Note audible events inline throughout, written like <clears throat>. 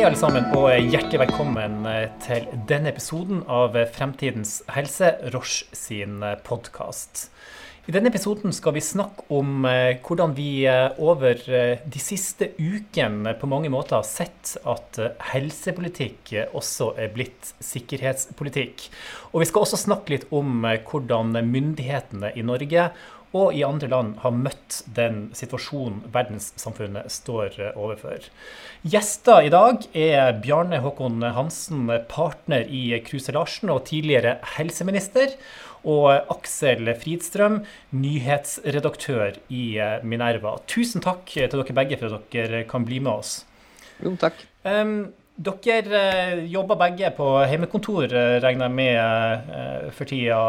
Hei alle sammen, og hjertelig velkommen til denne episoden av Fremtidens helse, Roche sin podkast. I denne episoden skal vi snakke om hvordan vi over de siste ukene på mange måter har sett at helsepolitikk også er blitt sikkerhetspolitikk. Og vi skal også snakke litt om hvordan myndighetene i Norge og i andre land har møtt den situasjonen verdenssamfunnet står overfor. Gjester i dag er Bjarne Håkon Hansen, partner i Kruse Larsen og tidligere helseminister. Og Aksel Fridstrøm, nyhetsredaktør i Minerva. Tusen takk til dere begge for at dere kan bli med oss. Jo, takk. Um, dere eh, jobber begge på hjemmekontor, eh, regner jeg med, eh, for tida.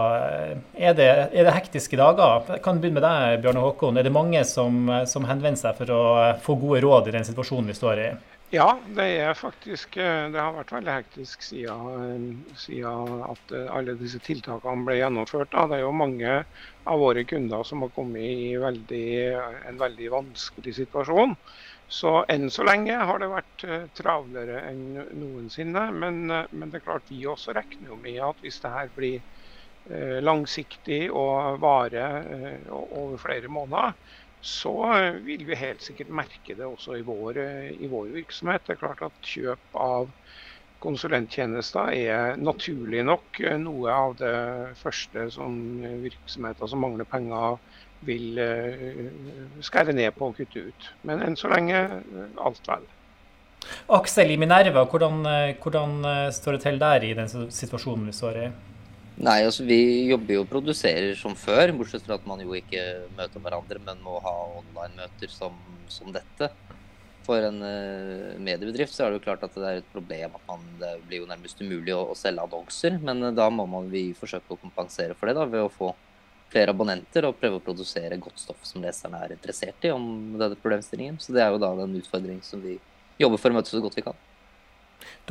Er det, er det hektiske dager? Jeg kan begynne med deg, Bjørne Håkon. Er det mange som, som, henvender seg for å få gode råd i den situasjonen vi står i? Ja, det er faktisk Det har vært veldig hektisk siden, siden at alle disse tiltakene ble gjennomført. Det er jo mange av våre kunder som har kommet i veldig, en veldig vanskelig situasjon. Så enn så lenge har det vært uh, travlere enn noensinne. Men, uh, men, det er klart vi også regner jo med at hvis det her blir uh, langsiktig og varer over flere måneder, så vil vi helt sikkert merke det også i vår, i vår virksomhet. Det er klart at kjøp av konsulenttjenester er naturlig nok noe av det første som virksomheter som mangler penger vil eh, skære ned på og kutte ut. Men enn så lenge eh, alt vel. Aksel i Minerva, hvordan, eh, hvordan, står det til der i den situasjonen vi står i? Nei, altså Vi jobber jo og produserer som før, bortsett fra at man jo ikke møter hverandre, men må ha online-møter som, som, dette. For en uh, mediebedrift så er det jo klart at det er et problem at man, det blir jo nærmest umulig å, å selge annonser. Men uh, da må man vi forsøke å kompensere for det da, ved å få flere abonnenter og prøve å produsere godt stoff som leserne er interessert i om denne problemstillingen. Så det er jo da en utfordring som vi jobber for å møte så godt vi kan.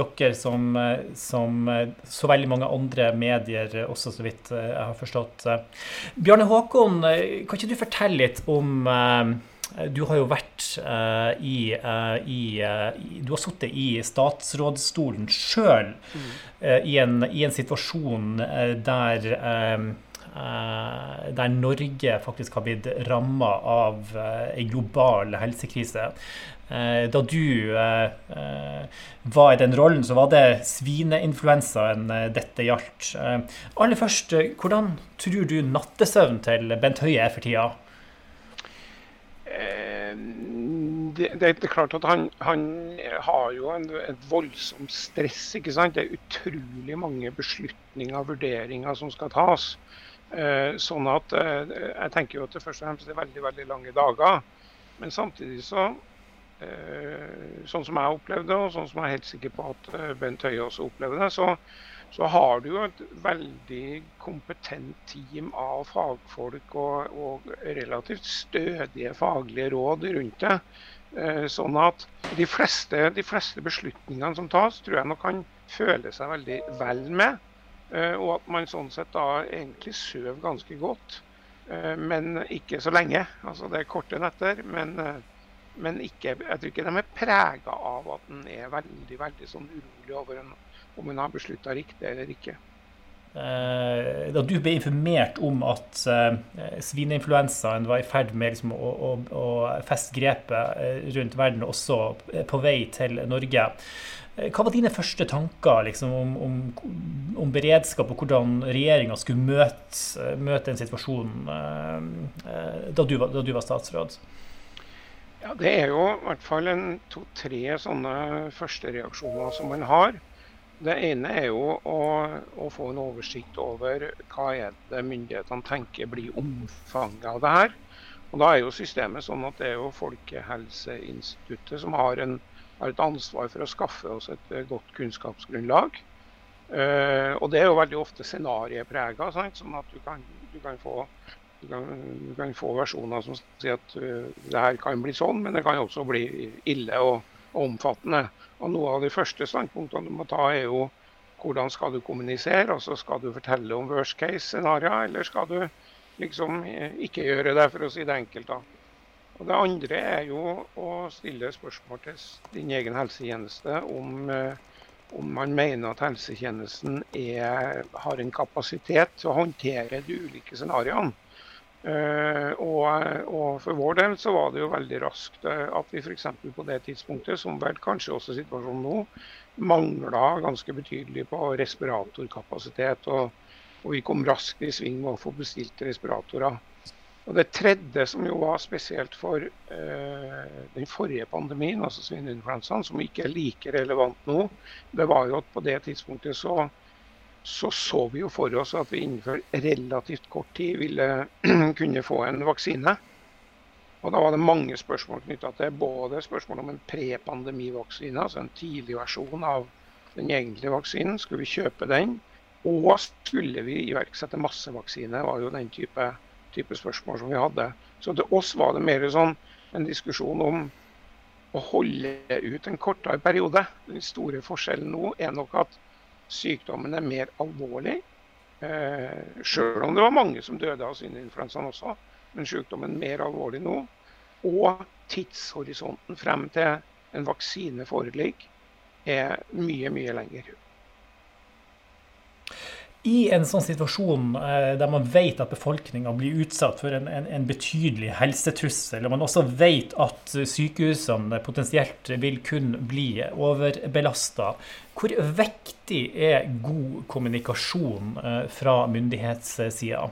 Dere som, som så veldig mange andre medier også, så vidt jeg har forstått. Bjarne Håkon, kan ikke du fortelle litt om du har jo vært uh, i, uh, i uh, Du har sittet i statsrådsstolen sjøl mm. i, i, en situasjon der Eh, der Norge faktisk har blitt ramma av ei eh, global helsekrise. Eh, da du var i den rollen, så var det svineinfluensaen dette gjaldt. Aller først, hvordan tror du nattesøvn til Bent Høie er for tida? Det, det, er klart at han, han har jo en, et voldsomt stress. ikke sant? Det er utrolig mange beslutninger og vurderinger som skal tas. Eh, sånn at eh, Jeg tenker jo at det først og fremst er veldig veldig lange dager. Men samtidig så eh, Sånn som jeg opplevde det, og sånn som jeg er helt sikker på at Bent Høie også opplever det, så, så har du jo et veldig kompetent team av fagfolk og, og relativt stødige faglige råd rundt det. Sånn at de fleste, de fleste beslutningene som tas, tror jeg nok kan føle seg veldig vel med. Eh, og at man sånn sett da egentlig sover ganske godt, eh, men ikke så lenge. Altså Det er korte netter, men, eh, men ikke, jeg tror ikke de er prega av at en er veldig veldig sånn urolig over en, om en har beslutta riktig eller ikke. Da du ble informert om at svineinfluensaen var i ferd med liksom å, å, å feste grepet rundt verden, også på vei til Norge, hva var dine første tanker liksom, om, om, om, beredskap og hvordan regjeringa skulle møte, eh, møte den situasjonen eh, da, du da, du var, statsråd? Ja, Det er jo i hvert fall to-tre sånne førstereaksjoner som man har. Det ene er jo å, å, få en oversikt over hva er det myndighetene tenker blir omfanget av det her. Og Da er jo systemet sånn at det er jo Folkehelseinstituttet som har en har et ansvar for å skaffe oss et eh, godt kunnskapsgrunnlag. Uh, og det er jo veldig ofte scenarieprega, sånn at du kan, du, kan få, du, kan, du kan, få, versjoner som sier at uh, det her kan bli sånn, men det kan også bli ille og, og omfattende. Og Noe av de første standpunktene du må ta, er jo hvordan skal du kommunisere? altså Skal du fortelle om worst case-scenarioer, eller skal du liksom ikke gjøre det, for å si det enkelt? da? Og Det andre er jo å stille spørsmål til din egen helsetjeneste om, eh, om man mener at helsetjenesten er, har en kapasitet til å håndtere de ulike scenarioene. Uh, og, og, For vår del så var det jo veldig raskt uh, at vi f.eks. på det tidspunktet, som vel kanskje også situasjonen nå, mangla ganske betydelig på respiratorkapasitet. Og, og, vi kom raskt i sving med å få bestilt respiratorer. Og Det tredje, som jo var spesielt for eh, den forrige pandemien, altså svineinfluensaen, som ikke er like relevant nå, det var jo at på det tidspunktet så så så vi jo for oss at vi innenfor relativt kort tid ville <clears throat> kunne få en vaksine. Og Da var det mange spørsmål knytta til både spørsmål om en prepandemivaksine, altså en tidlig versjon av den egentlige vaksinen. Skulle vi kjøpe den? Og skulle vi iverksette massevaksine? var jo den type, type spørsmål som vi hadde. Så til oss var det mer sånn en diskusjon om å holde ut en kortere periode. Den store forskjellen nå er nok at sykdommen er mer alvorlig. Eh, Sjøl om det var mange som døde av svineinfluensaen også. Men sykdommen er mer alvorlig nå. Og tidshorisonten frem til en vaksine foreligger, er mye, mye lenger. I en sånn situasjon eh, der man vet at befolkninga blir utsatt for en, en, en, betydelig helsetrussel, og man også vet at sykehusene potensielt vil kunne bli overbelasta, hvor viktig er god kommunikasjon eh, fra myndighetssida?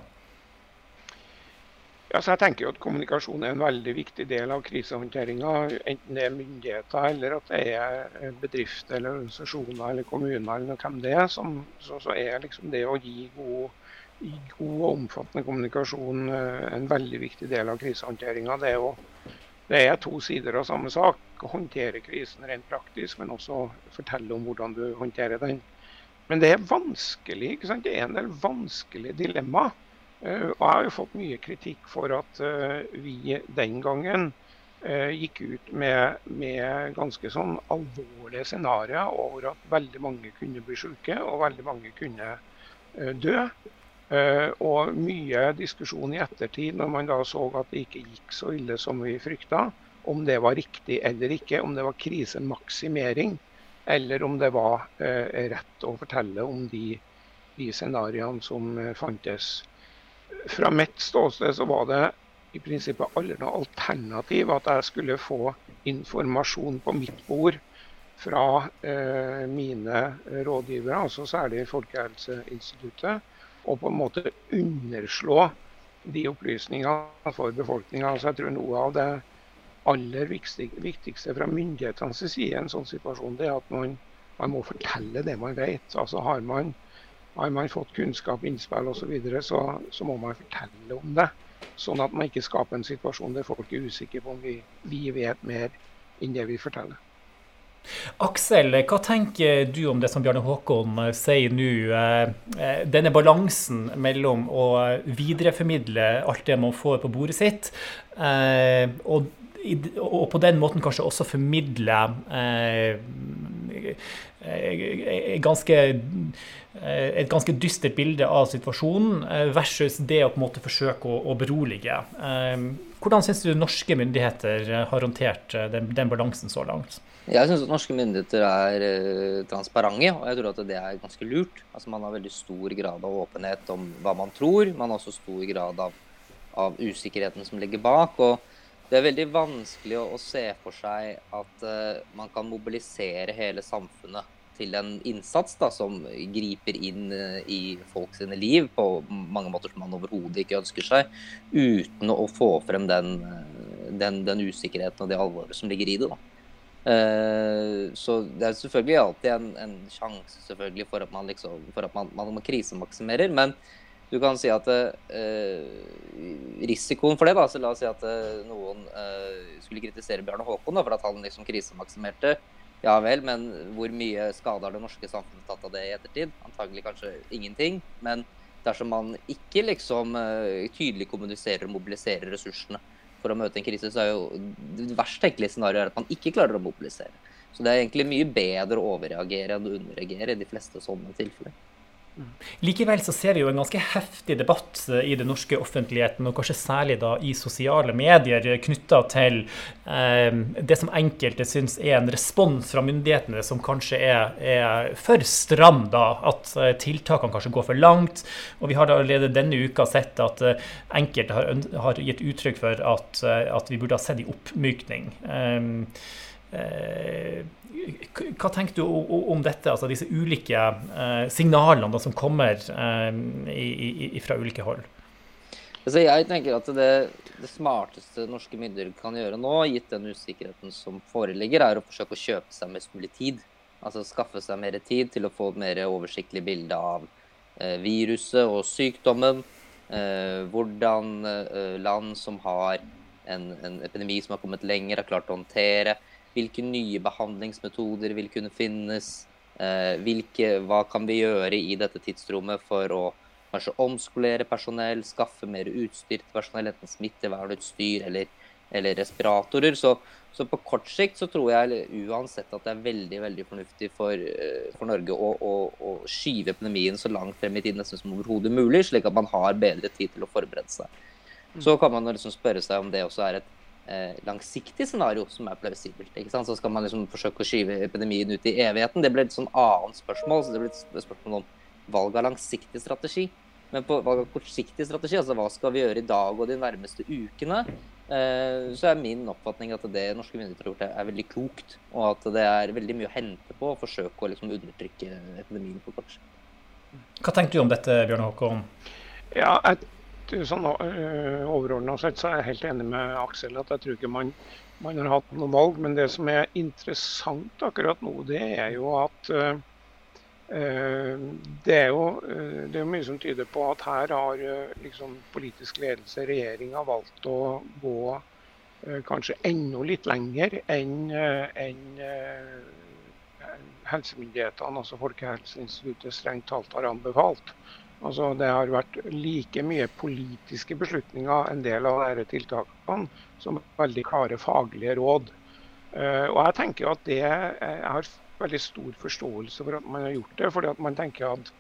Ja, jeg tenker jo at Kommunikasjon er en veldig viktig del av krisehåndteringa. Enten det er myndigheter eller at det er bedrifter eller organisasjoner eller kommuner eller hvem det er. Som, så, så, er liksom det å gi god, god, og omfattende kommunikasjon eh, en veldig viktig del av krisehåndteringa. Det, det, er to sider av samme sak. Å håndtere krisen rent praktisk, men også fortelle om hvordan du håndterer den. Men det er vanskelig. ikke sant? Det er en del vanskelige dilemmaer. Eh, og jeg har jo fått mye kritikk for at eh, vi den gangen eh, gikk ut med, med ganske sånn alvorlige scenarioer over at veldig mange kunne bli syke og veldig mange kunne dø. Og mye diskusjon i ettertid når man da så at det ikke gikk så ille som vi frykta. Om det var riktig eller ikke, om det var krisemaksimering eller om det var rett å fortelle om de, de scenarioene som fantes fra mitt ståsted så var det i prinsippet aldri noe alternativ at jeg skulle få informasjon på mitt bord fra eh, mine rådgivere, altså særlig Folkehelseinstituttet, og på en måte underslå de opplysningene for befolkninga. Altså jeg tror noe av det aller viktigste fra myndighetenes side i en sånn situasjon, det er at man, man må fortelle det man vet. Altså har man har man fått kunnskap, innspill osv., så, videre, så så må man fortelle om det. Sånn at man ikke skaper en situasjon der folk er usikre på om vi, vi vet mer enn det vi forteller. Aksel, hva tenker du om det som Bjarne Håkon eh, sier nå? Eh, eh, denne balansen mellom å videreformidle alt det man får på bordet sitt, og, på den måten kanskje også formidle ganske Eh, et ganske dystert bilde av situasjonen eh, versus det å på en måte forsøke å, å berolige. Eh, hvordan syns du norske myndigheter har håndtert den, den balansen så langt? Jeg syns norske myndigheter er transparente, og jeg tror at det er ganske lurt. Altså, man har veldig stor grad av åpenhet om hva man tror. Man har også stor grad av, av usikkerheten som ligger bak. og det er veldig vanskelig å, å se for seg at uh, man kan mobilisere hele samfunnet til en innsats da, som griper inn uh, i folk sine liv på mange måter som man overhodet ikke ønsker seg, uten å få frem den, eh, den, den usikkerheten og det alvoret som ligger i det. Uh, så det er selvfølgelig alltid en, en sjanse for at man liksom, for at man, man krisemaksimerer. Men du kan si at eh, risikoen for det da, så La oss si at uh, noen skulle kritisere Bjarne Håkon da, for at han liksom krisemaksimerte. Ja vel, men hvor mye skade har det norske samfunnet tatt av det i ettertid? Antagelig kanskje ingenting. Men dersom man ikke liksom eh, tydelig kommuniserer og mobiliserer ressursene for å møte en krise, så er jo det verst tenkelige scenarioet at man ikke klarer å mobilisere. Så det er egentlig mye bedre å overreagere enn å underreagere i de fleste sånne tilfeller. Likevel så ser vi jo en ganske heftig debatt eh, i den norske offentligheten, og kanskje særlig da i sosiale medier, knytta til eh, det som enkelte syns er en respons fra myndighetene som kanskje er, er for stram. da, At eh, tiltakene kanskje går for langt. Og vi har allerede denne uka sett at eh, enkelte har, har, gitt uttrykk for at, eh, at, vi burde ha sett en oppmykning. Eh, hva tenker du om dette, altså disse ulike eh, signalene som kommer eh, fra ulike hold? Altså jeg tenker at det, det, smarteste norske myndigheter kan gjøre nå, gitt den usikkerheten som foreligger, er å forsøke å kjøpe seg mest mulig tid. Altså skaffe seg mer tid til å få et mer oversiktlig bilde av eh, viruset og sykdommen. Eh, hvordan eh, land som har en, en, epidemi som har kommet lenger, har klart å håndtere hvilke nye behandlingsmetoder vil kunne finnes? Eh, hvilke, hva kan vi gjøre i dette tidsrommet for å kanskje omskolere personell, skaffe mer utstyr til personell, enten smittevernutstyr eller, eller respiratorer. Så, så, på kort sikt så tror jeg uansett at det er veldig veldig fornuftig for, eh, for Norge å, å, å, skyve epidemien så langt frem i tid nesten som overhodet mulig, slik at man har bedre tid til å forberede seg. Mm. Så kan man liksom spørre seg om det også er et langsiktig scenario som er plausibelt. ikke sant? Så skal man liksom forsøke å skyve epidemien ut i evigheten. Det ble et sånn annet spørsmål. så det ble et spørsmål om valg av langsiktig strategi. Men på valg av kortsiktig strategi, altså hva skal vi gjøre i dag og de nærmeste ukene, eh, så er min oppfatning at det norske myndigheter har gjort, er veldig klokt. Og at det er veldig mye å hente på å forsøke å liksom undertrykke epidemien på kort sikt. Hva tenker du om dette, Bjørn Håkon? Ja, jeg sånn uh, eh, overordna sett så er jeg helt enig med Aksel at jeg tror ikke man, man, har hatt noe valg. Men det som er interessant akkurat nå, det er jo at uh, det er jo det er mye som tyder på at her har liksom, politisk ledelse, regjeringa, valgt å gå kanskje enda litt lenger enn en, helsemyndighetene, altså Folkehelseinstituttet, strengt talt har anbefalt. Altså, det har vært like mye politiske beslutninger, en del av disse tiltakene, som veldig klare faglige råd. Uh, og Jeg tenker at det, jeg har veldig stor forståelse for at man har gjort det. fordi at man tenker at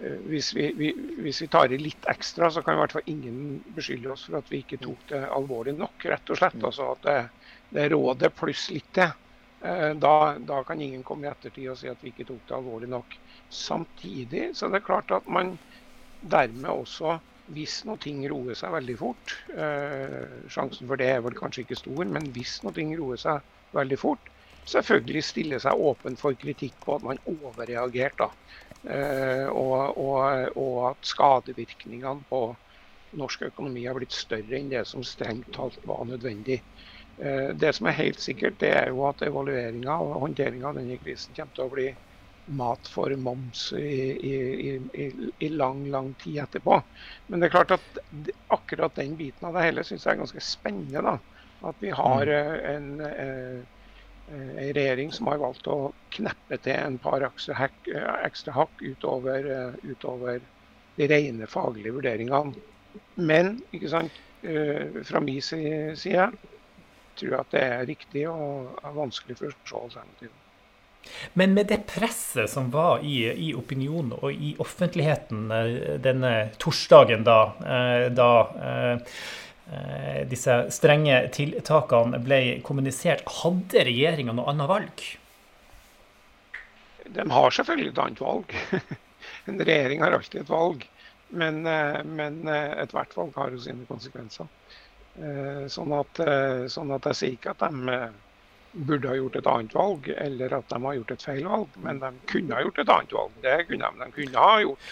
uh, hvis, vi, vi, hvis, vi, tar i litt ekstra, så kan i hvert fall ingen beskylde oss for at vi ikke tok det alvorlig nok. rett og slett. Altså at det, det rådet pluss litt til. Uh, da, da, kan ingen komme i ettertid og si at vi ikke tok det alvorlig nok. Samtidig så det er klart at man dermed også, hvis noe ting roer seg veldig fort eh, Sjansen for det er vel kanskje ikke stor, men hvis noe ting roer seg veldig fort, selvfølgelig stille seg åpen for kritikk på at man overreagerte. Eh, og, og, og, at skadevirkningene på norsk økonomi har blitt større enn det som strengt talt var nødvendig. Eh, det som er helt sikkert, det er jo at evalueringa og håndteringa av denne krisen kommer til å bli mat for moms i, i, i, i, lang, lang tid etterpå. Men det er klart at akkurat den biten av det hele syns jeg er ganske spennende. da. At vi har mm. eh, en, en, eh, regjering som har valgt å kneppe til en par ekstra hakk, ekstra hakk utover, utover, de rene faglige vurderingene. Men ikke sant, fra min side tror at det er riktig og er vanskelig for å se alternativet. Men med det presset som var i, i opinionen og i offentligheten eh, denne torsdagen, da, eh, da eh, disse strenge tiltakene ble kommunisert, hadde regjeringa noe annet valg? De har selvfølgelig et annet valg. <laughs> En regjering har alltid et valg. Men, men ethvert valg har jo sine konsekvenser. Sånn at, sånn at jeg sier ikke at de burde ha gjort et annet valg, eller at de har gjort et feil valg. Men de kunne ha gjort et annet valg. Det kunne de. De kunne ha gjort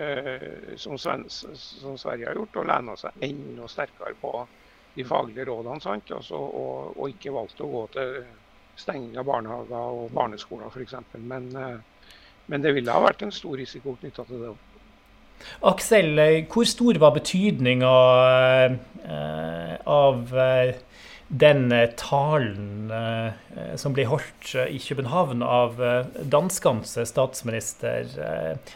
eh, som, Svens, som, Sverige har gjort, og lena seg enda sterkere på de faglige rådene. sant? Altså, og, og, ikke valgt å gå til stenging av barnehager og barneskoler f.eks. Men, eh, men det ville ha vært en stor risiko knytta til det òg. Aksel, eh, hvor stor var betydninga eh, av eh, den talen som ble holdt i København av danskenes statsminister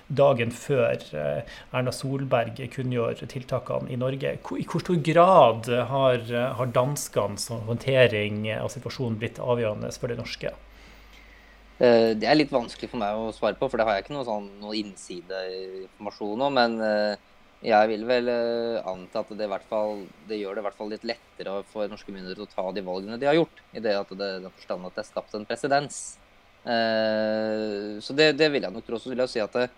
dagen før Erna Solberg kunngjorde tiltakene i Norge. I hvor stor grad har, har danskenes håndtering av situasjonen blitt avgjørende for det norske? Eh, det er litt vanskelig for meg å svare på, for det har jeg ikke noe, sånn, noe innsideinformasjon om. Men eh, jeg vil vel eh, anta at det, fall, det, gjør det i hvert fall litt lettere for norske myndigheter å ta de valgene de har gjort. I det at det, den forstand at det er skapt en presedens. Så det, det, vil jeg nok tro. Så vil jeg si at det,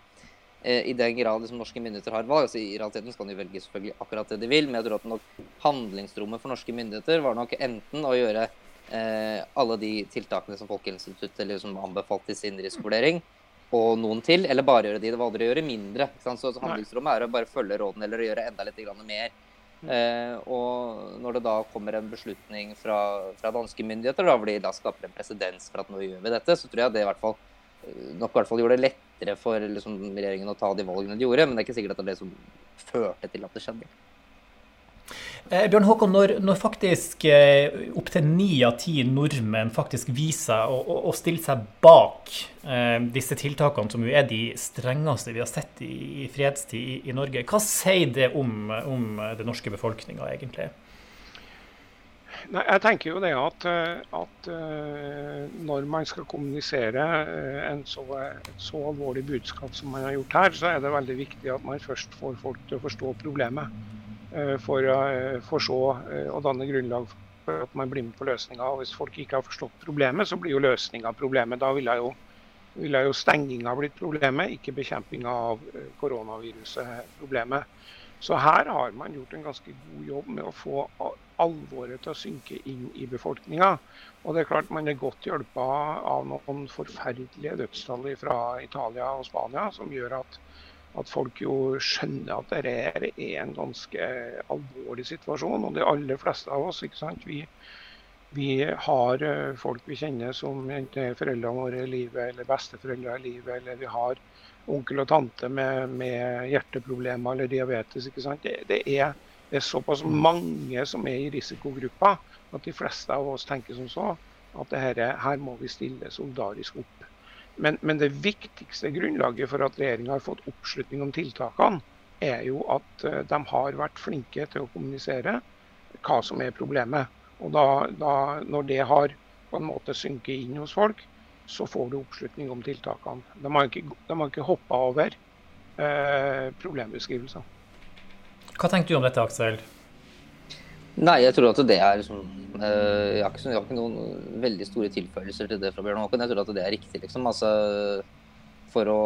i den grad liksom, norske myndigheter har valg altså I realiteten skal de velge selvfølgelig akkurat det de vil, men jeg tror at nok handlingsrommet for norske myndigheter var nok enten å gjøre eh, alle de tiltakene som Folkehelseinstituttet liksom anbefalte i sin risikovurdering, og noen til, eller bare gjøre de det valgte å gjøre mindre. Så, så handlingsrommet er å bare følge rådene eller gjøre enda litt mer. Mm. Eh, og når det da kommer en beslutning fra, fra danske myndigheter, da, hvor de da skaper en presedens for at nå gjør vi dette, så tror jeg det i hvert fall eh, nok i hvert fall gjorde det lettere for liksom, regjeringen å ta de valgene de gjorde. Men det er ikke sikkert at det er det som førte til at det skjedde. Eh, Bjørn Håkon, når, når faktisk eh, opptil ni av ti nordmenn faktisk viser å, å, stille seg bak eh, disse tiltakene, som jo er de strengeste vi har sett i, i fredstid i, i, Norge, hva sier det om, om den norske befolkninga egentlig? Nei, jeg tenker jo det at, at uh, når man skal kommunisere en så, så alvorlig budskap som man har gjort her, så er det veldig viktig at man først får folk til å forstå problemet. Eh, for, eh, for så eh, å danne grunnlag for at man blir med på løsninga. Hvis folk ikke har forstått problemet, så blir jo løsninga problemet. Da ville jo, vil jo stenginga blitt problemet, ikke bekjempinga av koronaviruset problemet. Så her har man gjort en ganske god jobb med å få alvoret til å synke inn i befolkninga. Og det er klart man er godt hjulpa av noen forferdelige dødstall fra Italia og Spania, som gjør at at folk jo skjønner at dette er en ganske alvorlig situasjon. Og de aller fleste av oss, ikke sant? Vi, vi har eh, folk vi kjenner som enten er foreldrene våre i livet, eller besteforeldre i livet, eller vi har onkel og tante med, med hjerteproblemer eller diabetes. ikke sant? Det, det, er, det, er, såpass mange som er i risikogruppa at de fleste av oss tenker som så at dette, her må vi stille solidarisk opp. Men, men, det viktigste grunnlaget for at regjeringa har fått oppslutning om tiltakene, er jo at eh, de har vært flinke til å kommunisere hva som er problemet. Og da, da, når det har på en måte synket inn hos folk, så får du oppslutning om tiltakene. De har ikke, de ikke hoppa over eh, problembeskrivelser. Hva tenker du om dette, Aksel? Nei, jeg tror at det er liksom jeg, har ikke, jeg, har ikke, noen veldig store tilføyelser til det fra Bjørn Håkon. Jeg tror at det er riktig, liksom. Altså, for å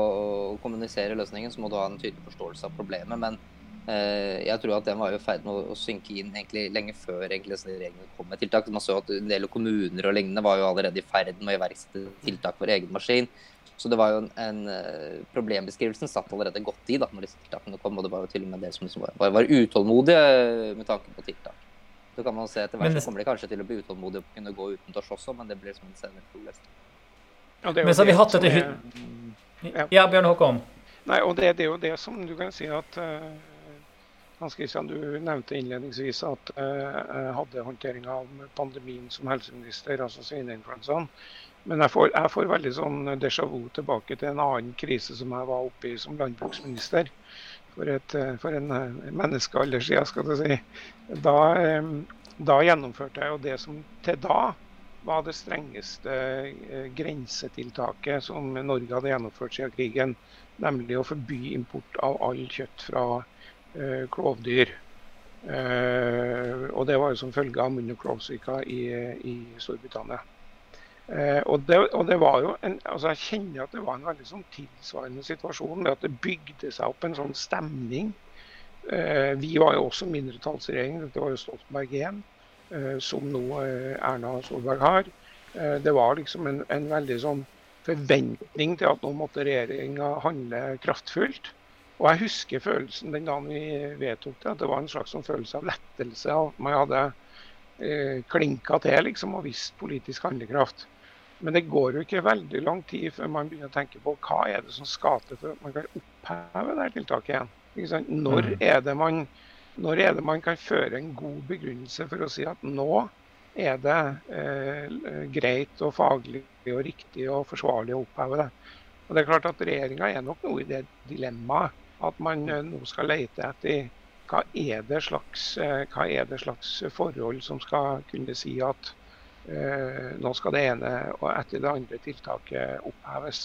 kommunisere løsningen så må du ha en tydelig forståelse av problemet. Men eh, jeg tror at den var i ferd med å, synke inn egentlig lenge før egentlig regjeringen kom med tiltak. Man så at en del kommuner og lignende var jo allerede i ferd med å iverksette tiltak for egen maskin. Så det var jo en, en Problembeskrivelsen satt allerede godt i da når disse tiltakene kom. Og det var jo til og med det som liksom var, var utålmodige med tanke på tiltak. Så kan man se etter hvert så kommer de kanskje til å bli utålmodige og kunne gå utendørs også, men det blir som en senere problem. Ja, men så har vi hatt dette hytt... ja. ja, Bjørn Håkon. Nei, og det, det, er jo det som du kan si at uh, Hans Christian, du nevnte innledningsvis at uh, hadde håndtering av pandemien som helseminister, altså svineinfluensaen. Men jeg får, jeg får veldig sånn déjà vu tilbake til en annen krise som jeg var oppe i som landbruksminister for, et, eh, for en eh, menneskealder siden, skal du si. Da, eh, da, gjennomførte jeg jo det som til da var det strengeste grensetiltaket som Norge hadde gjennomført siden krigen. Nemlig å forby import av all kjøtt fra uh, klovdyr. Uh, og det var jo som følge av munn- og klovsyka i, i Storbritannia. Eh, og, det, og, det, var jo en, altså Jeg kjenner at det var en veldig sånn tilsvarende situasjon. med At det bygde seg opp en sånn stemning. Eh, vi var jo også mindretallsregjering. Dette var jo Stoltenberg 1, eh, som nå eh, Erna Solberg har. Eh, det var liksom en, en, veldig sånn forventning til at nå måtte regjeringa handle kraftfullt. Og jeg husker følelsen den dagen vi vedtok det. At det var en slags sånn følelse av lettelse. At man hadde eh, klinka til liksom, og visst politisk handlekraft. Men det går jo ikke veldig lang tid før man begynner å tenke på hva er det som skal til for at man kan oppheve det tiltaket igjen. Når mm. er, det man, når er det man kan føre en god begrunnelse for å si at nå er det eh, greit og faglig og riktig og forsvarlig å oppheve det. Og det er klart at Regjeringa er nok noe i det dilemmaet at man eh, nå skal lete etter hva er, slags, eh, hva er det slags forhold som skal kunne si at nå skal det ene og etter det andre tiltaket oppheves.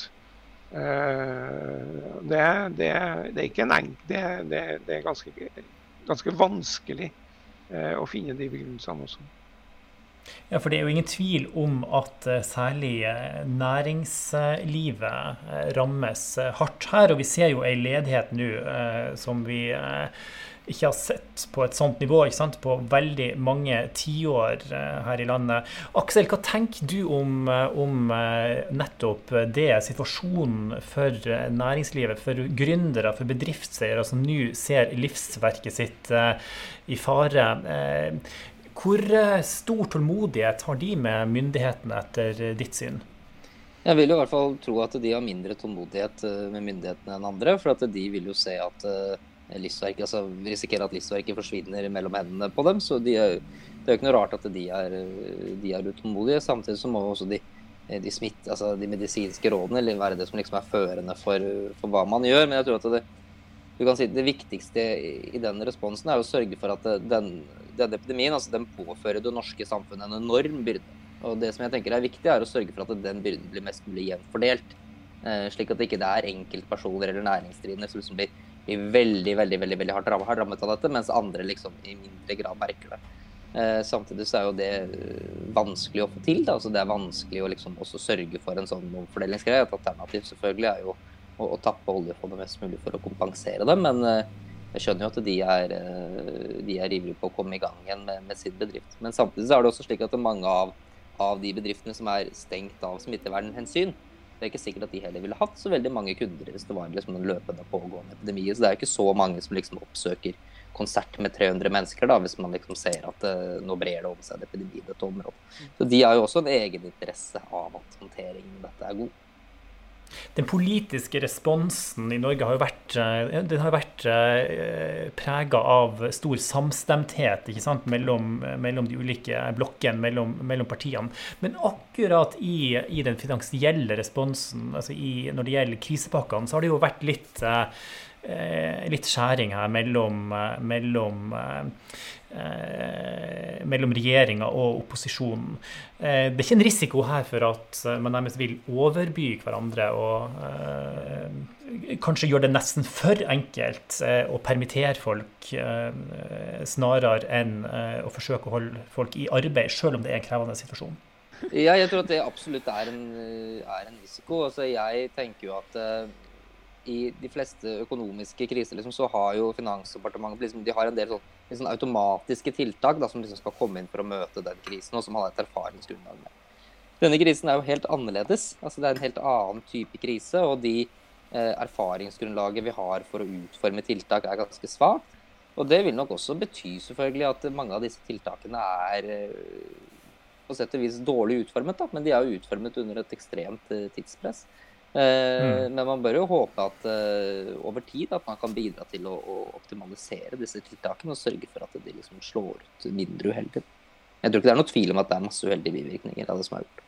Eh, det, det, det, er ikke en enk, det, det, er ganske, ganske vanskelig eh, å finne de begrunnelsene også. Ja, for Det er jo ingen tvil om at særlig næringslivet rammes hardt her. Og vi ser jo ei ledighet nå som vi ikke har sett på et sånt nivå ikke sant, på veldig mange tiår eh, her i landet. Aksel, hva tenker du om, eh, om eh, nettopp det, situasjonen for næringslivet, for gründere, for bedriftseiere som nå ser livsverket sitt i fare? Hvor stor tålmodighet har de med myndighetene etter ditt syn? Jeg vil jo i hvert fall tro at de har mindre tålmodighet med myndighetene enn andre. For at de vil jo se at livsverk, altså risikerer at livsverket forsvinner mellom hendene på dem. Så de er, det er jo ikke noe rart at de er, de er utålmodige. Samtidig så må også de, de, smitt, altså de medisinske rådene være det som liksom er førende for, for, hva man gjør. Men jeg tror at det, si det viktigste i den responsen er å sørge for at den, denne epidemien altså den påfører det norske samfunnet en enorm byrde. Og det som jeg tenker er viktig, er å sørge for at den byrden blir mest mulig jevnt fordelt. Eh, slik at det ikke er enkeltpersoner eller næringsdrivende som blir blir veldig veldig, veldig, veldig hardt rammet av dette, mens andre liksom i mindre grad merker det. Eh, samtidig så er jo det eh, vanskelig å få til. Da. Altså, det er vanskelig å liksom også sørge for en sånn omfordelingsgreie. Et alternativ selvfølgelig er jo å, å tappe oljefondet mest mulig for å kompensere dem. Men eh, jeg skjønner jo at de er, eh, de er ivrige på å komme i gang igjen med, med, sin bedrift. Men samtidig så er det også slik at mange av, av de bedriftene som er stengt av smittevernhensyn, det er ikke sikkert at de heller ville hatt så veldig mange kunder hvis det var liksom en løpende pågående epidemi. Så det er ikke så mange som liksom oppsøker konsert med 300 mennesker da, hvis man liksom ser at uh, nå brer det om seg en epidemi i dette området. Så de har jo også en egeninteresse av at håndteringen av dette er god. Den politiske responsen i Norge har jo vært, eh, den har vært eh, prega av stor samstemthet mellom, mellom, de ulike blokkene, mellom, mellom, partiene. Men akkurat i, i den finansielle responsen, altså i, når det gjelder krisepakkene, så har det jo vært litt, eh, litt skjæring her mellom, mellom Eh, mellom regjeringa og opposisjonen. Eh, det er ikke en risiko her for at eh, man nærmest vil overby hverandre og kanskje gjøre det nesten for enkelt å permittere folk snarere enn å forsøke å holde folk i arbeid, selv om det er en krevende situasjon? Ja, jeg tror at det absolutt er en, er en risiko. Altså, jeg tenker jo at i de fleste økonomiske kriser liksom, så har jo Finansdepartementet liksom, de har en del sånn, liksom, automatiske tiltak da, som liksom skal komme inn for å møte den krisen, og som har et erfaringsgrunnlag med. Denne krisen er jo helt annerledes. altså Det er en helt annen type krise. Og de eh, erfaringsgrunnlaget vi har for å utforme tiltak, er ganske svakt. Og det vil nok også bety selvfølgelig at mange av disse tiltakene er eh, på sett og vis dårlig utformet, da, men de er jo utformet under et ekstremt eh, tidspress. Eh, mm. Men man bør jo håpe at uh, over tid at man kan bidra til å, å, optimalisere disse tiltakene og sørge for at de liksom slår ut mindre uheldig. Jeg tror ikke det er noe tvil om at det er masse uheldige bivirkninger av det som er gjort.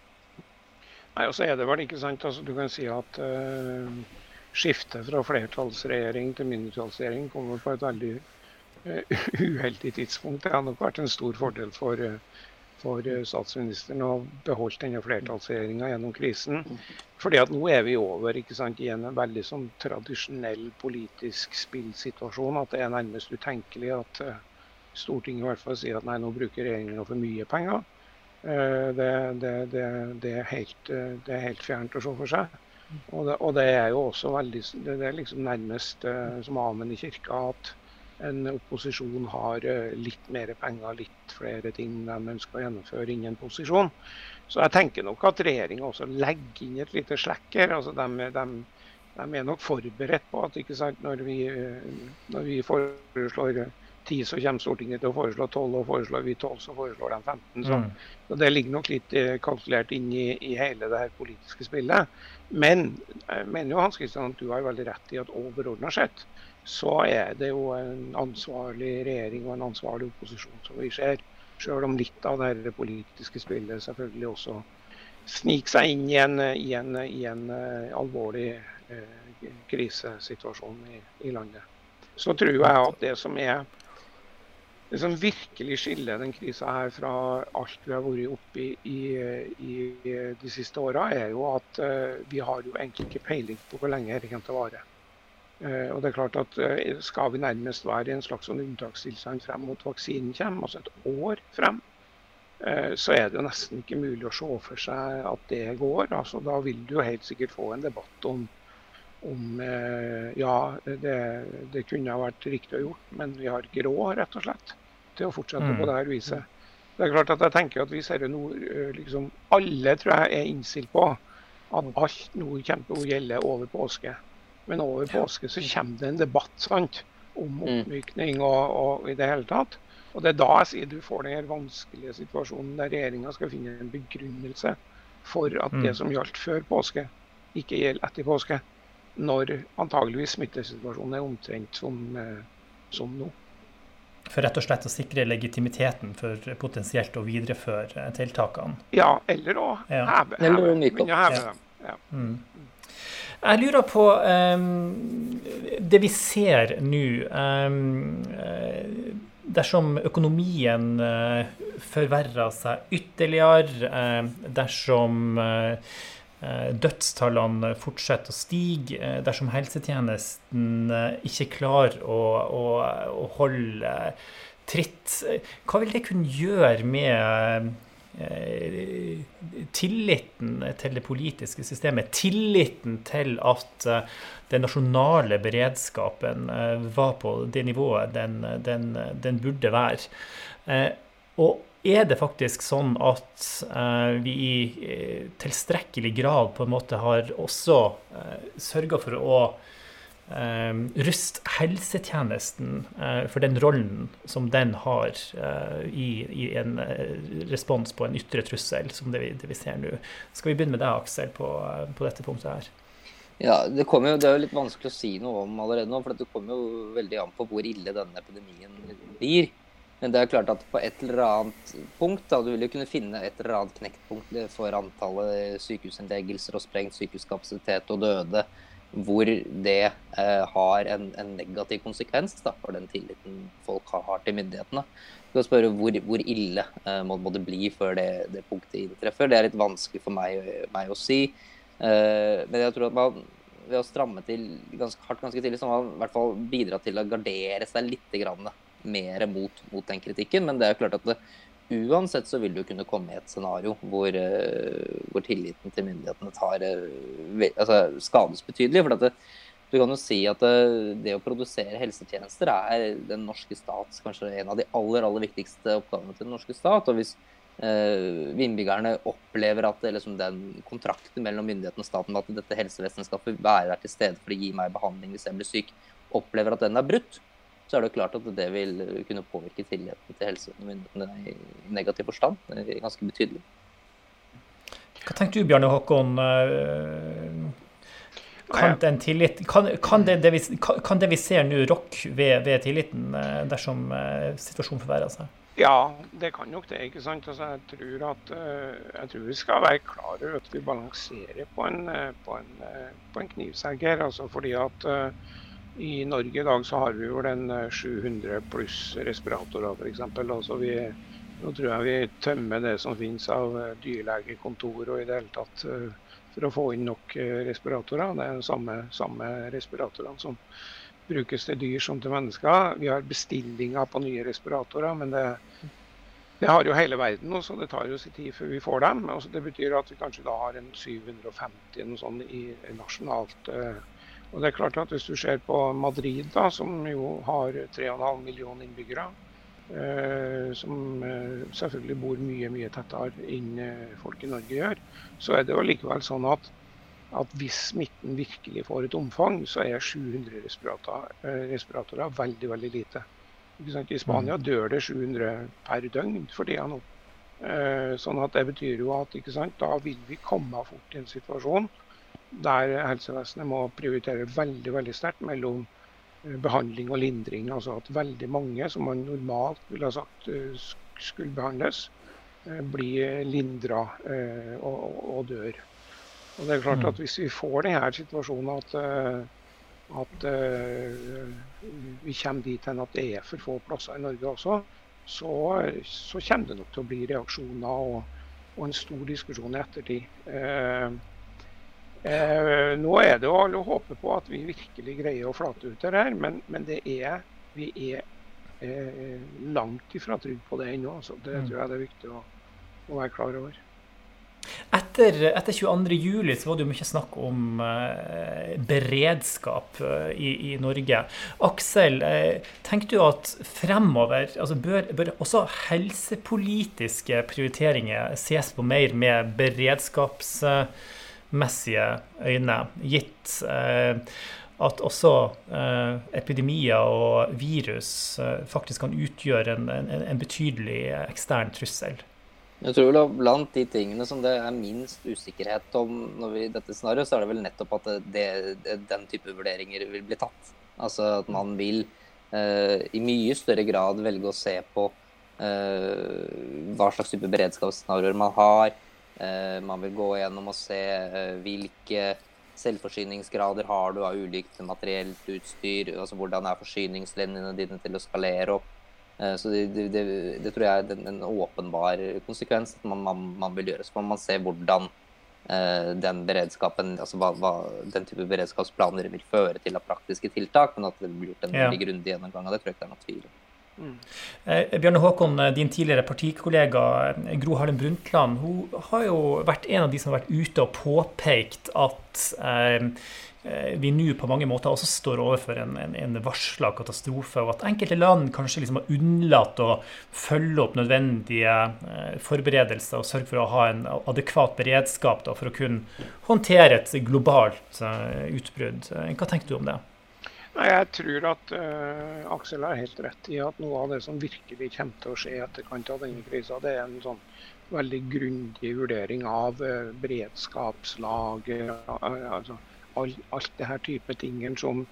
Nei, og så er det vel ikke sant, altså, Du kan si at uh, skiftet fra flertallsregjering til mindretallsregjering kommer på et veldig uh, <laughs> uheldig tidspunkt. Det har nok vært en stor fordel for uh, for eh, statsministeren å beholde denne flertallsregjeringa gjennom krisen. Fordi at nå er vi over ikke sant, i en veldig sånn tradisjonell politisk spillsituasjon. At det er nærmest utenkelig at uh, Stortinget i hvert fall sier at nei, nå bruker regjeringen for mye penger. Uh, det, det, det, det, er helt, det er helt fjernt å se for seg. Og det, og det er jo også veldig Det er liksom nærmest som amen i kirka at en opposisjon har eh, litt mer penger, litt flere ting de ønsker å gjennomføre innen posisjon. Så jeg tenker nok at regjeringa også legger inn et lite slekk her. Altså de, de, de, er nok forberedt på at sant, når, vi, eh, når vi foreslår ti, så kommer Stortinget til å foreslå tolv, og foreslår vi tolv, så foreslår de 15. Så, mm. så Det ligger nok litt eh, kalkulert inn i, i, hele det her politiske spillet. Men jeg mener jo Hans Kristian, at du har veldig rett i at overordna sett så er det jo en ansvarlig regjering og en ansvarlig opposisjon som vi ser. Selv om litt av det politiske spillet selvfølgelig også sniker seg inn i en, i en, i en uh, alvorlig eh, krisesituasjon i, i, landet. Så tror jeg at det som er det som virkelig skiller den krisa fra alt vi har vært oppi i, de siste åra, er jo at uh, vi har jo egentlig ikke peiling på hvor lenge dette kommer til. Uh, og det er klart at uh, Skal vi nærmest være i en slags sånn unntakstilstand frem mot vaksinen kommer, altså et år frem, så er det jo nesten ikke mulig å se for seg at det går. Altså, da vil du jo helt sikkert få en debatt om om ja, det, det, kunne ha vært riktig å gjort, men vi har ikke råd, rett og slett til å fortsette mm. på det her viset. Det er klart at jeg tenker at Hvis nå, eh, liksom, alle tror jeg er innstilt på at alt nå kommer til å gjelde over påske. Men over påske så kommer det en debatt sant, om mm. oppmykning og, og, i det hele tatt. Og Det er da jeg sier du får den vanskelige situasjonen der regjeringa skal finne en begrunnelse for at det mm. som gjaldt før påske, ikke gjelder etter påske. Når antageligvis smittesituasjonen er omtrent som, eh, som nå for rett og slett å sikre legitimiteten for potensielt å videreføre tiltakene. Ja, eller å heve, heve, heve, heve dem. Mm. Jeg lurer på um, det vi ser nå. Um, dersom økonomien uh, forverrer seg ytterligere, uh, dersom uh, dødstallene fortsetter å stige dersom helsetjenesten ikke klarer å, å, å holde tritt. Hva vil det kunne gjøre med tilliten til det politiske systemet, tilliten til at den nasjonale beredskapen var på det nivået den, den, den burde være. Og er det faktisk sånn at vi i tilstrekkelig grad på en måte har også eh, sørga for å uh, ruste helsetjenesten for den rollen som den har i, i, en respons på en ytre trussel, som det vi, det vi ser nå. Skal vi begynne med deg, Aksel, på, på dette punktet her? Ja, det, jo, det, er jo litt vanskelig å si noe om allerede nå. For det kommer jo veldig an på hvor ille denne epidemien blir. Men det er klart at på et eller annet punkt, da, du vil jo kunne finne et eller annet knektpunkt for antallet sykehusinnleggelser og sprengt sykehuskapasitet og døde, hvor det eh, har en, en, negativ konsekvens da, for den tilliten folk har til myndighetene. Du kan spørre hvor, hvor ille eh, må, må, det bli før det, det, punktet inntreffer. Det er litt vanskelig for meg, meg å si. Eh, men jeg tror at man ved å stramme til ganske hardt ganske tidlig, så må man i hvert fall bidra til å gardere seg litt. Grann, mer mot, mot, den kritikken. Men det er klart at det, uansett så vil du kunne komme i et scenario hvor, uh, hvor tilliten til myndighetene tar uh, altså, skades betydelig. for det, du kan jo si at det, eh, det, å produsere helsetjenester er den norske stats kanskje en av de aller aller viktigste oppgavene til den norske stat. og hvis uh, innbyggerne opplever at liksom, den kontrakten mellom myndighetene og staten at dette helsevesenet skal være der til stede for å gi meg behandling hvis jeg blir syk, opplever at den er brutt, så er det jo klart at det vil kunne påvirke tilliten til helsemyndighetene i negativ forstand ganske betydelig. Hva tenker du, Bjarne Håkon? Kan, tillit, kan, kan, det, det vi, kan, det, vi, ser nå rokke ved, ved, tilliten eh, dersom eh, situasjonen forverrer seg? Ja, det kan nok det. ikke sant? Altså, jeg, tror at, eh, jeg tror vi skal være klar over at vi balanserer på en, på en, på en knivsegg her. Altså fordi at i Norge i dag så har vi vel en 700 eh, pluss respiratorer f.eks. Altså vi, nå tror jeg vi tømmer det som finnes av eh, dyrlegekontor og i det hele tatt eh, for å få inn nok respiratorer. Det er de samme, samme respiratorene som brukes til dyr som til mennesker. Vi har bestillinger på nye respiratorer, men det, det har jo hele verden nå, så det tar jo sin tid før vi får dem. Altså det betyr at vi kanskje da har en 750 noe sånt i nasjonalt eh, og det er klart at Hvis du ser på Madrid, da, som jo har 3,5 millioner innbyggere, eh, som eh, selvfølgelig bor mye mye tettere enn eh, folk i Norge gjør, så er det jo likevel sånn at, at hvis smitten virkelig får et omfang, så er 700 respiratorer, eh, respiratorer veldig veldig lite. I Spania mm. dør det 700 per døgn for tida nå. Eh, sånn at Det betyr jo at da vil vi komme fort i en situasjon der helsevesenet må prioritere veldig veldig sterkt mellom eh, behandling og lindring. Altså at veldig mange som man normalt ville ha sagt eh, skulle behandles, eh, blir lindra og, og, dør. Og det er klart at mm. Hvis vi får denne situasjonen at, at vi kommer dit hen at det er for få plasser i Norge også, så, så kommer det nok til å bli reaksjoner og, og en stor diskusjon i ettertid. Uh, nå er det jo alle å håpe på at vi virkelig greier å flate ut det her, men, men det er, vi er langt ifra trygge på det ennå. Så Det mm. tror jeg det er viktig å, å være klar over. Etter, etter 22.07 så var det jo mye snakk om eh, beredskap eh, i, i, Norge. Aksel, eh, tenker du at fremover altså bør, bør, også helsepolitiske prioriteringer ses på mer med beredskapsmessige øyne, gitt eh, at også eh, epidemier og virus eh, faktisk kan utgjøre en, en, en betydelig ekstern trussel? Jeg tror vel Blant de tingene som det er minst usikkerhet om når vi, dette scenarioet, så er det vel nettopp at det, det, den type vurderinger vil bli tatt. Altså at man vil eh, i mye større grad velge å se på eh, hva slags type beredskapsscenarioer man har. Eh, man vil gå gjennom og se eh, hvilke selvforsyningsgrader har du av ulikt materielt utstyr. altså Hvordan er forsyningslinjene dine til å skalere opp Eh, så det, det, det, tror jeg er en, en åpenbar konsekvens at man, man, man, vil gjøre. Så må man se hvordan eh, den beredskapen, altså hva, hva, den type beredskapsplaner vil føre til av praktiske tiltak. Men at det blir gjort en ja. veldig grundig gjennomgang av det, tror jeg ikke det er noe tvil om. Mm. Eh, Bjørne Håkon, din tidligere partikollega Gro Harlem Brundtland, hun har jo vært en av de som har vært ute og påpekt at eh, Eh, vi nå på mange måter også står overfor en, en, en varsla katastrofe, og at enkelte land kanskje liksom har unnlatt å følge opp nødvendige eh, forberedelser og sørge for å ha en adekvat beredskap da, for å kunne håndtere et globalt utbrudd. Hva tenker du om det? Nei, Jeg tror at uh, Aksel har helt rett i at noe av det som virkelig kommer til å skje i etterkant av denne krisa, det er en sånn veldig grundig vurdering av uh, beredskapslager. Uh, altså all, alt det her type tingene som,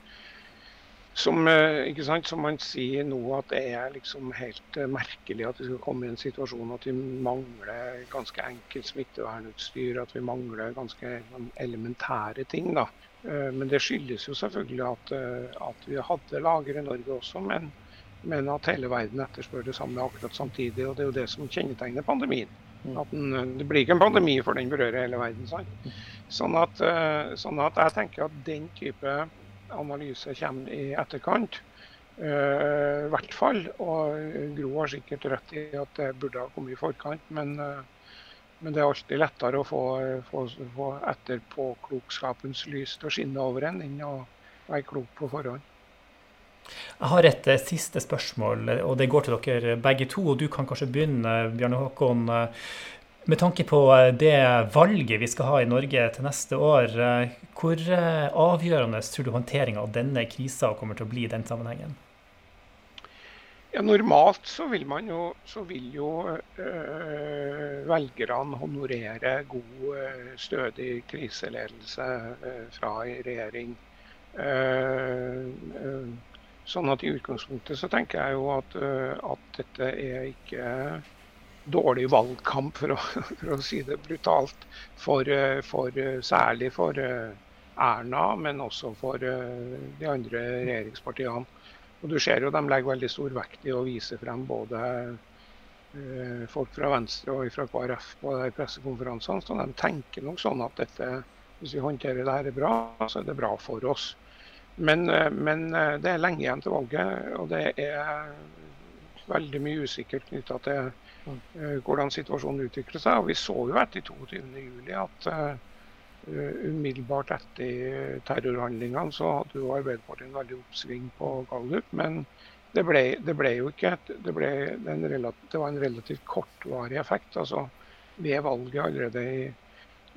som, eh, som, man sier nå at det er liksom helt eh, merkelig at vi skal komme i en situasjon at vi mangler ganske enkelt smittevernutstyr, at vi mangler ganske elementære ting. da. Eh, men det skyldes jo selvfølgelig at, at vi hadde lager i Norge også, men, men, at hele verden etterspør det samme akkurat samtidig. og Det er jo det som kjennetegner pandemien. Mm. At den, det blir ikke en pandemi for den berører hele verden. sant? Sånn at, sånn at, jeg tenker at den type analyse kommer i etterkant. Uh, I hvert fall. Og Gro har sikkert rett i at det burde ha kommet i forkant. Men, uh, men det er alltid lettere å få, få, få etterpåklokskapens lys til å skinne over en enn å være klok på forhånd. Jeg har et siste spørsmål, og det går til dere begge to. og Du kan kanskje begynne, Bjarne Håkon. Med tanke på eh, det valget vi skal ha i Norge til neste år, eh, hvor eh, avgjørende tror du håndteringa av denne krisa kommer til å bli i den sammenhengen? Ja, normalt så vil, jo, så vil jo øh, velgerne honorere god, stødig kriseledelse øh, fra regjering. Uh, uh, sånn at i utgangspunktet så tenker jeg jo at, at dette er ikke dårlig valgkamp, for å, <laughs> for å si det brutalt. For, eh, for, eh, særlig for eh, Erna, men også for de andre regjeringspartiene. Og du ser jo De legger veldig stor vekt i å vise frem både folk fra Venstre og fra KrF på de pressekonferansene. Så de tenker nok sånn at dette, hvis vi håndterer det her bra, så er det bra for oss. Men, men det er lenge igjen til valget, og det er veldig mye usikkert knytta til hvordan situasjonen utvikler seg. Og vi så jo etter 22.07 at uh, umiddelbart etter terrorhandlingene så hadde jo Arbeiderpartiet en veldig oppsving på Gallup. Men det ble, det ble jo ikke det, ble relativt, det var en relativt kortvarig effekt. altså Ved valget allerede i,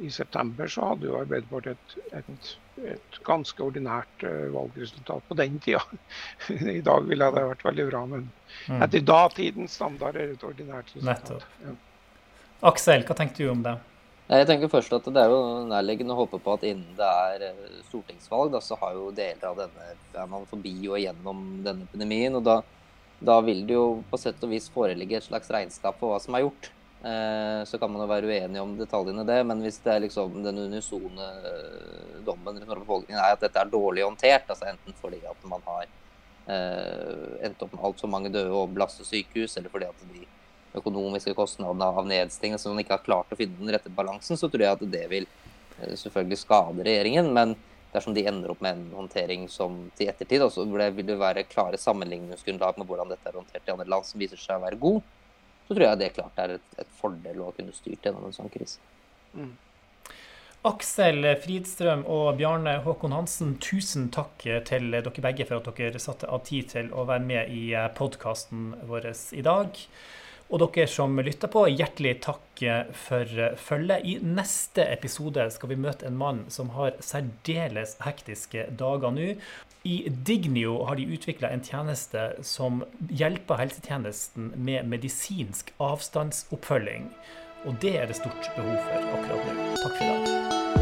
i september så hadde jo Arbeiderpartiet et, et, et ganske ordinært uh, valgresultat på den tida. <laughs> I dag ville det vært veldig bra, men mm. etter datidens standard er det et ordinært resultat. Ja. Aksel, hva tenker du om det? Jeg tenker først at Det er jo nærliggende å håpe på at innen det er eh, stortingsvalg, da, så har jo deler av denne er man forbi og gjennom denne epidemien. og da, da vil det jo på sett og vis foreligge et slags regnskap for hva som er gjort. Eh, så kan man jo være uenig om detaljene det, men hvis det er liksom den unisone eh, dommen fra befolkningen er at dette er dårlig håndtert, altså enten fordi at man har eh, endt opp med altfor mange døde og belastet sykehus, eller fordi at de økonomiske kostnadene av nedstengelse man ikke har klart å finne den rette balansen, så tror jeg at det vil selvfølgelig skade regjeringen. Men dersom de ender opp med en håndtering som til ettertid, så vil det være klare sammenligningsgrunnlag med hvordan dette er håndtert i andre land som viser seg å være god, så tror jeg det klart er et, et fordel å kunne styrt gjennom en sånn krise. Mm. Aksel Fridstrøm og Bjarne Håkon Hansen, tusen takk til dere begge for at dere satte av tid til å være med i podkasten vår i dag. Og dere som lytter på, hjertelig takk for følget. I neste episode skal vi møte en mann som har særdeles hektiske dager nå. I Dignio har de utvikla en tjeneste som hjelper helsetjenesten med medisinsk avstandsoppfølging. Og det er det stort behov for akkurat nå. Takk for i dag.